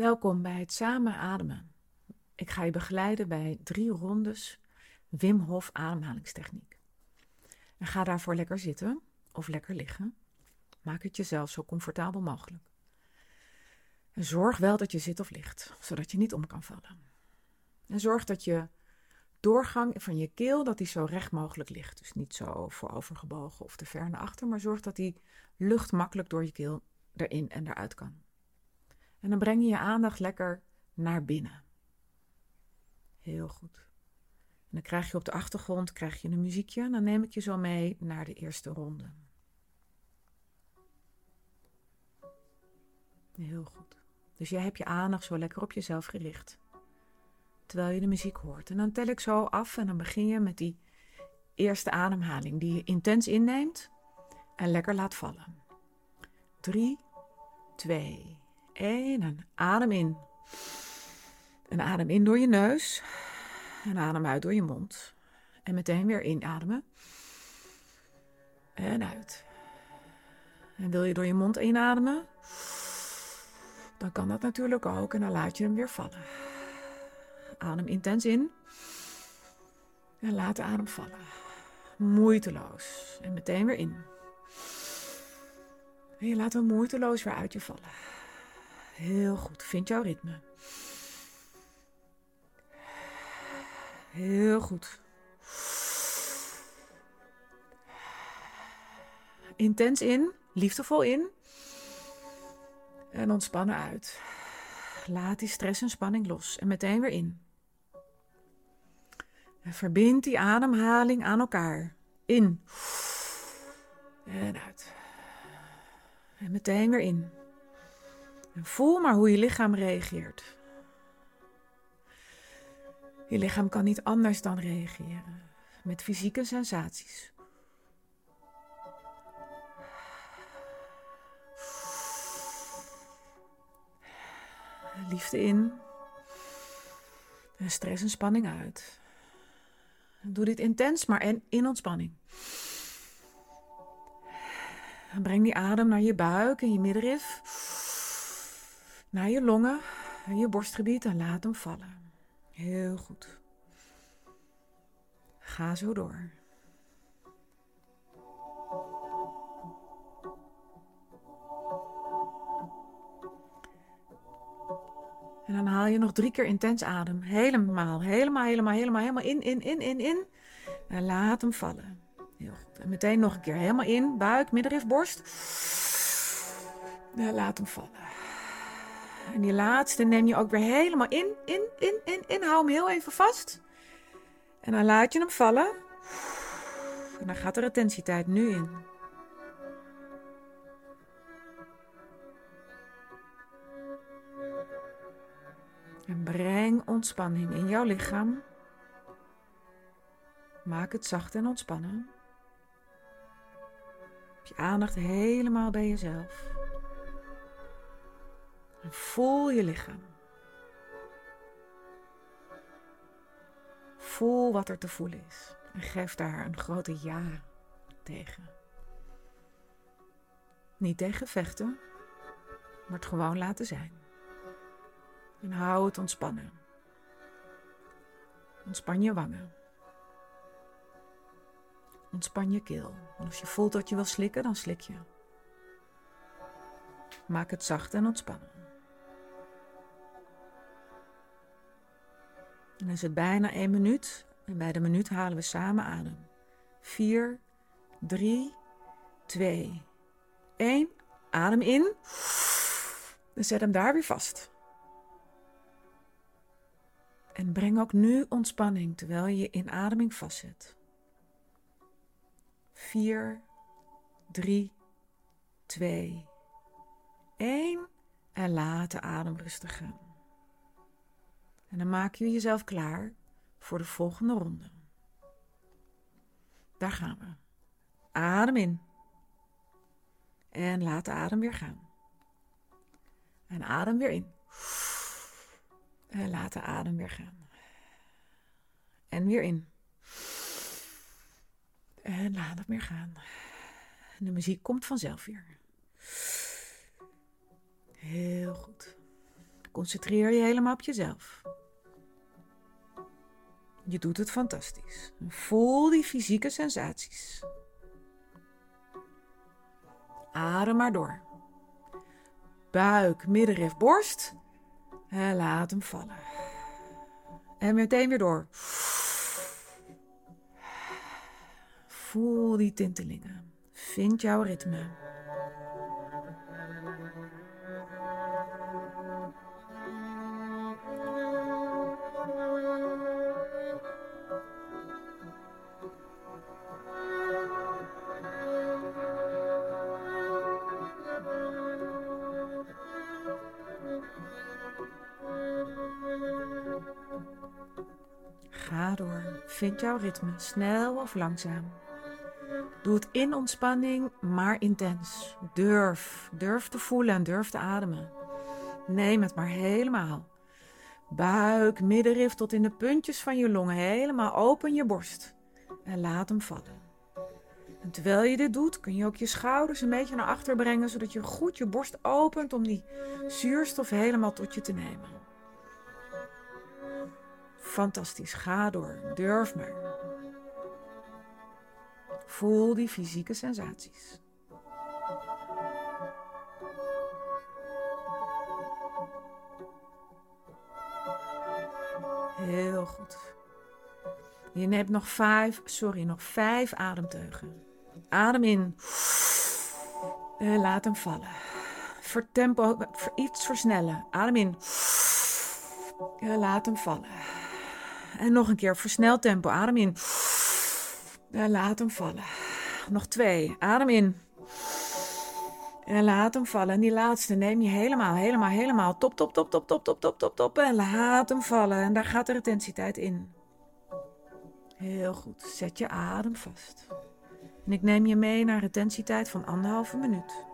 Welkom bij het samen ademen. Ik ga je begeleiden bij drie rondes Wim Hof ademhalingstechniek. En ga daarvoor lekker zitten of lekker liggen. Maak het jezelf zo comfortabel mogelijk. En zorg wel dat je zit of ligt, zodat je niet om kan vallen. En zorg dat je doorgang van je keel dat die zo recht mogelijk ligt. Dus niet zo voorovergebogen of te ver naar achter, maar zorg dat die lucht makkelijk door je keel erin en eruit kan. En dan breng je je aandacht lekker naar binnen. Heel goed. En dan krijg je op de achtergrond krijg je een muziekje. En dan neem ik je zo mee naar de eerste ronde. Heel goed. Dus jij hebt je aandacht zo lekker op jezelf gericht. Terwijl je de muziek hoort. En dan tel ik zo af en dan begin je met die eerste ademhaling. Die je intens inneemt en lekker laat vallen. 3, 2, 1. En adem in. En adem in door je neus. En adem uit door je mond. En meteen weer inademen. En uit. En wil je door je mond inademen? Dan kan dat natuurlijk ook. En dan laat je hem weer vallen. Adem intens in. En laat de adem vallen. Moeiteloos. En meteen weer in. En je laat hem moeiteloos weer uit je vallen. Heel goed. Vind jouw ritme. Heel goed. Intens in, liefdevol in. En ontspannen uit. Laat die stress en spanning los en meteen weer in. En verbind die ademhaling aan elkaar. In. En uit. En meteen weer in. En voel maar hoe je lichaam reageert. Je lichaam kan niet anders dan reageren met fysieke sensaties. Liefde in en stress en spanning uit. Doe dit intens, maar en in ontspanning. En breng die adem naar je buik en je middenrif, naar je longen en je borstgebied en laat hem vallen. Heel goed. Ga zo door. En dan haal je nog drie keer intens adem. Helemaal, helemaal, helemaal, helemaal, helemaal in, in, in, in, in. En laat hem vallen. Heel goed. En meteen nog een keer helemaal in. Buik, middenrif, borst. En laat hem vallen. En die laatste neem je ook weer helemaal in, in, in, in, in. Hou hem heel even vast. En dan laat je hem vallen. En dan gaat de retentietijd nu in. En breng ontspanning in jouw lichaam. Maak het zacht en ontspannen. Heb je aandacht helemaal bij jezelf. En voel je lichaam. Voel wat er te voelen is. En geef daar een grote ja tegen. Niet tegen vechten, maar het gewoon laten zijn. En hou het ontspannen. Ontspan je wangen. Ontspan je keel. En als je voelt dat je wil slikken, dan slik je. Maak het zacht en ontspannen. Dan is het bijna één minuut. En bij de minuut halen we samen adem. 4, 3, 2, 1. Adem in. En zet hem daar weer vast. En breng ook nu ontspanning terwijl je je inademing vastzet. 4, 3, 2, 1. En laat de adem rustig gaan. En dan maak je jezelf klaar voor de volgende ronde. Daar gaan we. Adem in. En laat de adem weer gaan. En adem weer in. En laat de adem weer gaan. En weer in. En laat het weer gaan. De muziek komt vanzelf weer. Heel goed. Concentreer je helemaal op jezelf. Je doet het fantastisch. Voel die fysieke sensaties. Adem maar door. Buik, middenrif, borst. En laat hem vallen. En meteen weer door. Voel die tintelingen. Vind jouw ritme. Ga door. Vind jouw ritme, snel of langzaam. Doe het in ontspanning, maar intens. Durf, durf te voelen en durf te ademen. Neem het maar helemaal. Buik, middenrif tot in de puntjes van je longen. Helemaal open je borst. En laat hem vallen. En terwijl je dit doet, kun je ook je schouders een beetje naar achter brengen, zodat je goed je borst opent om die zuurstof helemaal tot je te nemen. Fantastisch, ga door, durf maar. Voel die fysieke sensaties. Heel goed. Je neemt nog vijf, sorry, nog vijf ademteugen. Adem in. Laat hem vallen. Vertempo, iets versnellen. Adem in. Laat hem vallen. En nog een keer versnel tempo. Adem in. En laat hem vallen. Nog twee. Adem in. En laat hem vallen. En die laatste neem je helemaal, helemaal, helemaal. Top, top, top, top, top, top, top, top, top. En laat hem vallen. En daar gaat de retentietijd in. Heel goed. Zet je adem vast. En ik neem je mee naar retentietijd van anderhalve minuut.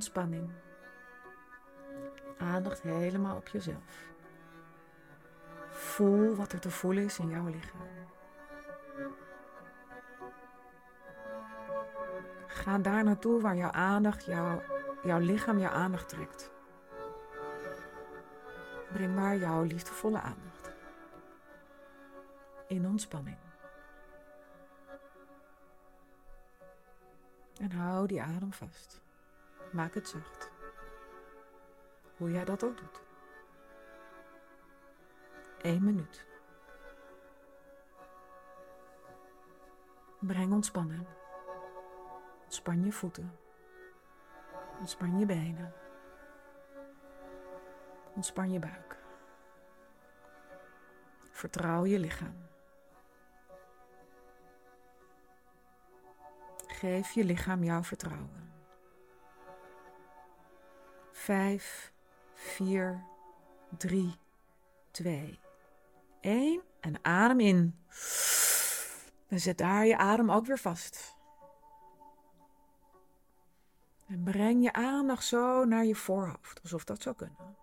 Ontspanning. Aandacht helemaal op jezelf. Voel wat er te voelen is in jouw lichaam. Ga daar naartoe waar jouw aandacht, jouw, jouw lichaam jouw aandacht trekt. Breng maar jouw liefdevolle aandacht. In ontspanning. En hou die adem vast. Maak het zacht. Hoe jij dat ook doet. Eén minuut. Breng ontspannen. Ontspan je voeten. Ontspan je benen. Ontspan je buik. Vertrouw je lichaam. Geef je lichaam jouw vertrouwen. Vijf, vier, drie, twee, één. En adem in. En zet daar je adem ook weer vast. En breng je aandacht zo naar je voorhoofd, alsof dat zou kunnen.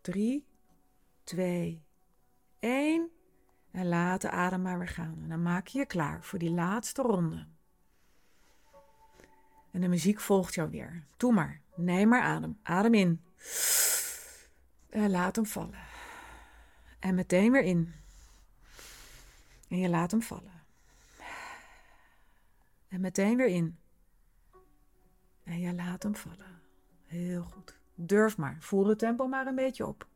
Drie, twee, één. En laat de adem maar weer gaan. En dan maak je je klaar voor die laatste ronde. En de muziek volgt jou weer. Doe maar. Neem maar adem. Adem in. En laat hem vallen. En meteen weer in. En je laat hem vallen. En meteen weer in. En je laat hem vallen. Heel goed. Durf maar. Voel het tempo maar een beetje op.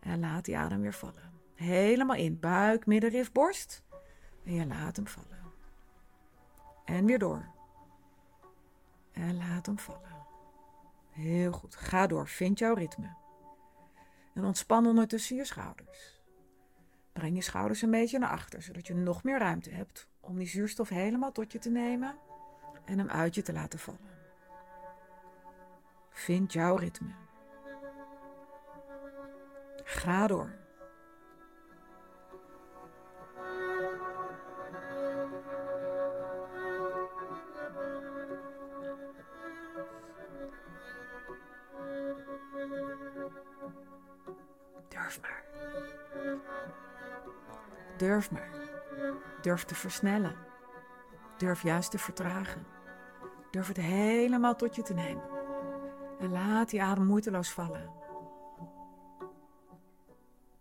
En laat die adem weer vallen. Helemaal in. Buik, middenrif, borst. En je laat hem vallen. En weer door. En laat hem vallen. Heel goed. Ga door. Vind jouw ritme. En ontspan ondertussen je schouders. Breng je schouders een beetje naar achter, zodat je nog meer ruimte hebt om die zuurstof helemaal tot je te nemen en hem uit je te laten vallen. Vind jouw ritme. Ga door. Durf maar. Durf maar. Durf te versnellen. Durf juist te vertragen. Durf het helemaal tot je te nemen. En laat die adem moeiteloos vallen.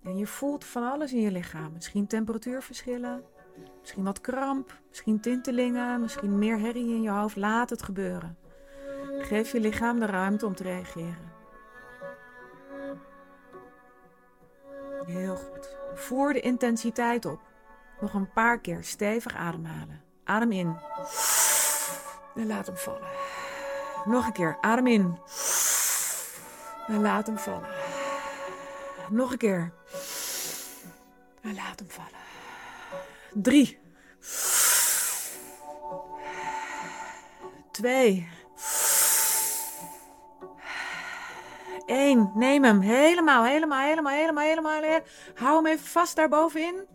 En je voelt van alles in je lichaam. Misschien temperatuurverschillen, misschien wat kramp, misschien tintelingen, misschien meer herrie in je hoofd. Laat het gebeuren. Geef je lichaam de ruimte om te reageren. Voer de intensiteit op. Nog een paar keer stevig ademhalen. Adem in. En laat hem vallen. Nog een keer. Adem in. En laat hem vallen. Nog een keer. En laat hem vallen. Drie. Twee. Eén. Neem hem. Helemaal, helemaal, helemaal, helemaal, helemaal. Hou hem even vast daarbovenin.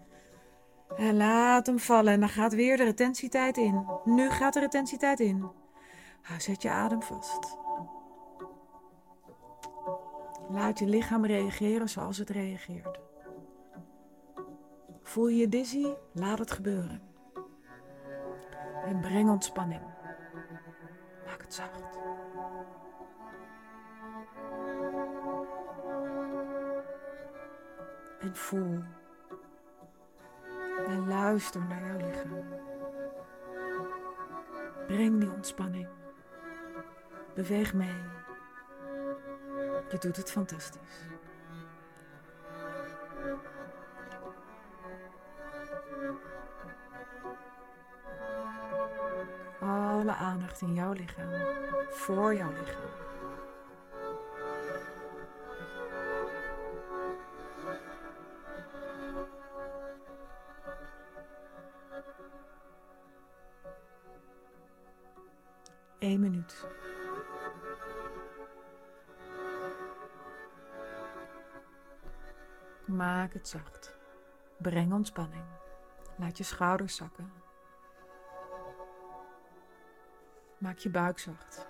En laat hem vallen. En dan gaat weer de retentietijd in. Nu gaat de retentietijd in. Zet je adem vast. Laat je lichaam reageren zoals het reageert. Voel je je dizzy? Laat het gebeuren. En breng ontspanning. Maak het zacht. Voel. En luister naar jouw lichaam. Breng die ontspanning. Beweeg mee. Je doet het fantastisch. Alle aandacht in jouw lichaam, voor jouw lichaam. Maak het zacht. Breng ontspanning. Laat je schouders zakken. Maak je buik zacht.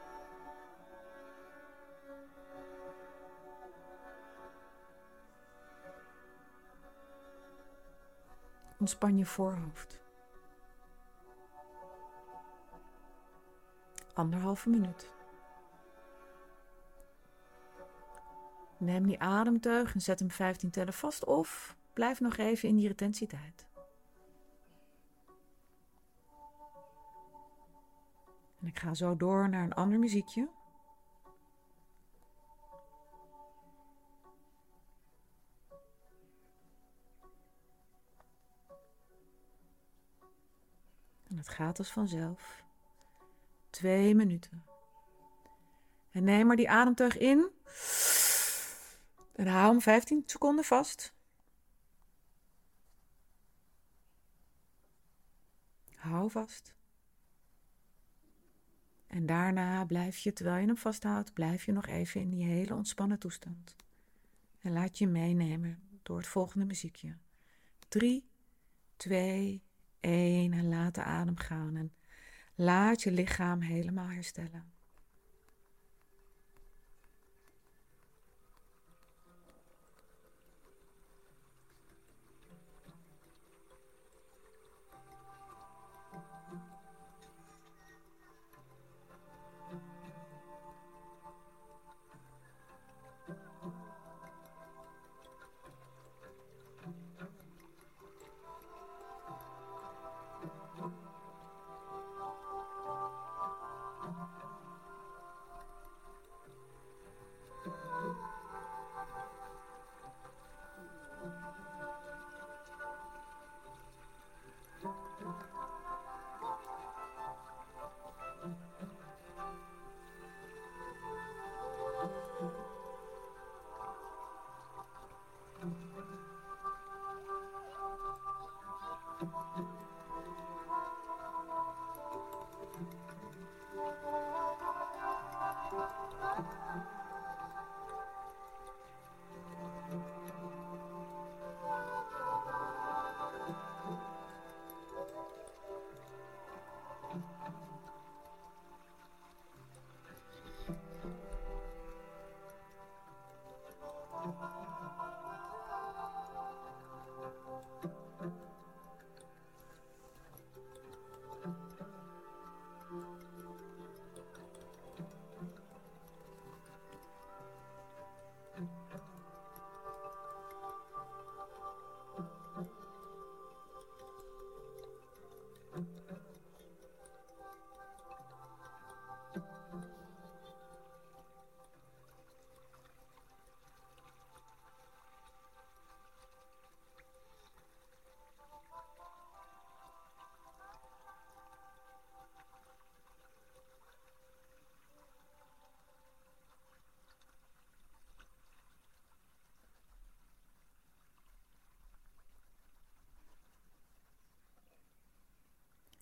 Ontspan je voorhoofd. Anderhalve minuut. Neem die ademteug en zet hem 15 tellen vast of blijf nog even in die retentietijd. En ik ga zo door naar een ander muziekje. En het gaat als vanzelf. Twee minuten. En neem maar die ademteug in. En hou hem 15 seconden vast. Hou vast. En daarna blijf je, terwijl je hem vasthoudt, blijf je nog even in die hele ontspannen toestand. En laat je meenemen door het volgende muziekje. 3, 2, 1 en laat de adem gaan. En laat je lichaam helemaal herstellen.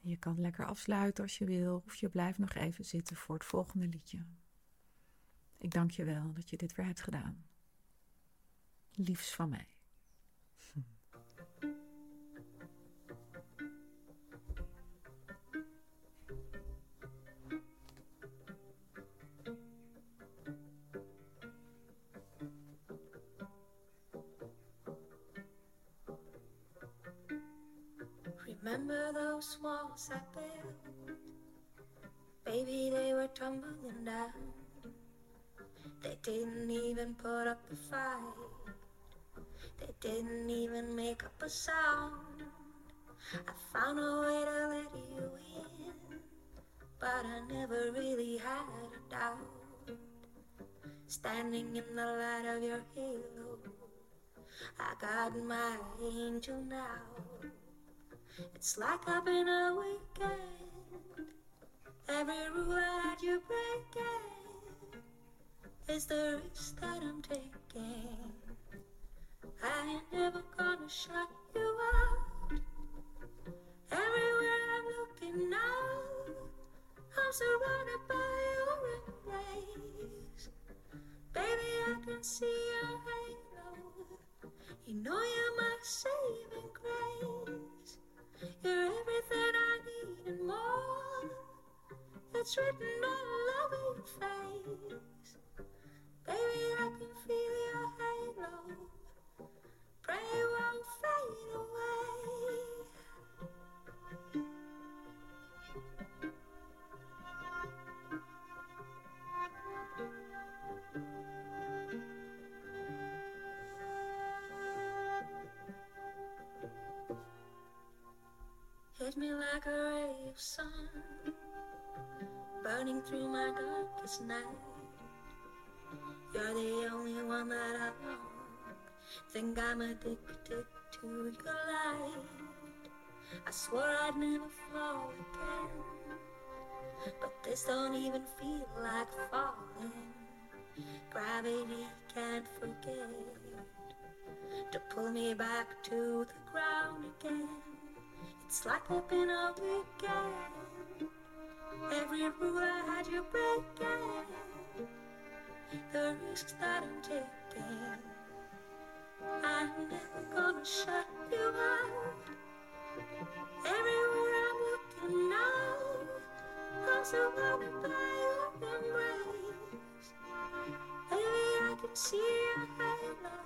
Je kan lekker afsluiten als je wil, of je blijft nog even zitten voor het volgende liedje. Ik dank je wel dat je dit weer hebt gedaan. Liefs van mij. Remember those walls I built? Baby, they were tumbling down. They didn't even put up a fight. They didn't even make up a sound. I found a way to let you in, but I never really had a doubt. Standing in the light of your halo, I got my angel now. It's like I've been a weekend. Every rule that you break is the risk that I'm taking. I ain't never gonna shut you out. Everywhere I'm looking now, I'm surrounded by your embrace. Baby, I can see your halo. You know you're my saving grace. You're everything I need and more. It's written all over your face. Think I'm addicted to your light. I swore I'd never fall again, but this don't even feel like falling. Gravity can't forget to pull me back to the ground again. It's like I've been a weekend. Every rule I had you breaking. The risks that I'm taking. I'm never gonna shut you out. Everywhere I'm looking now, by your embrace. Baby, I can see your halo.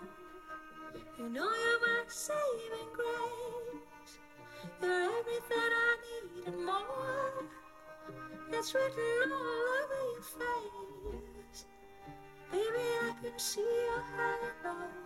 You know you're my saving grace. You're everything I need and more. It's written all over your face. Baby, I can see your halo.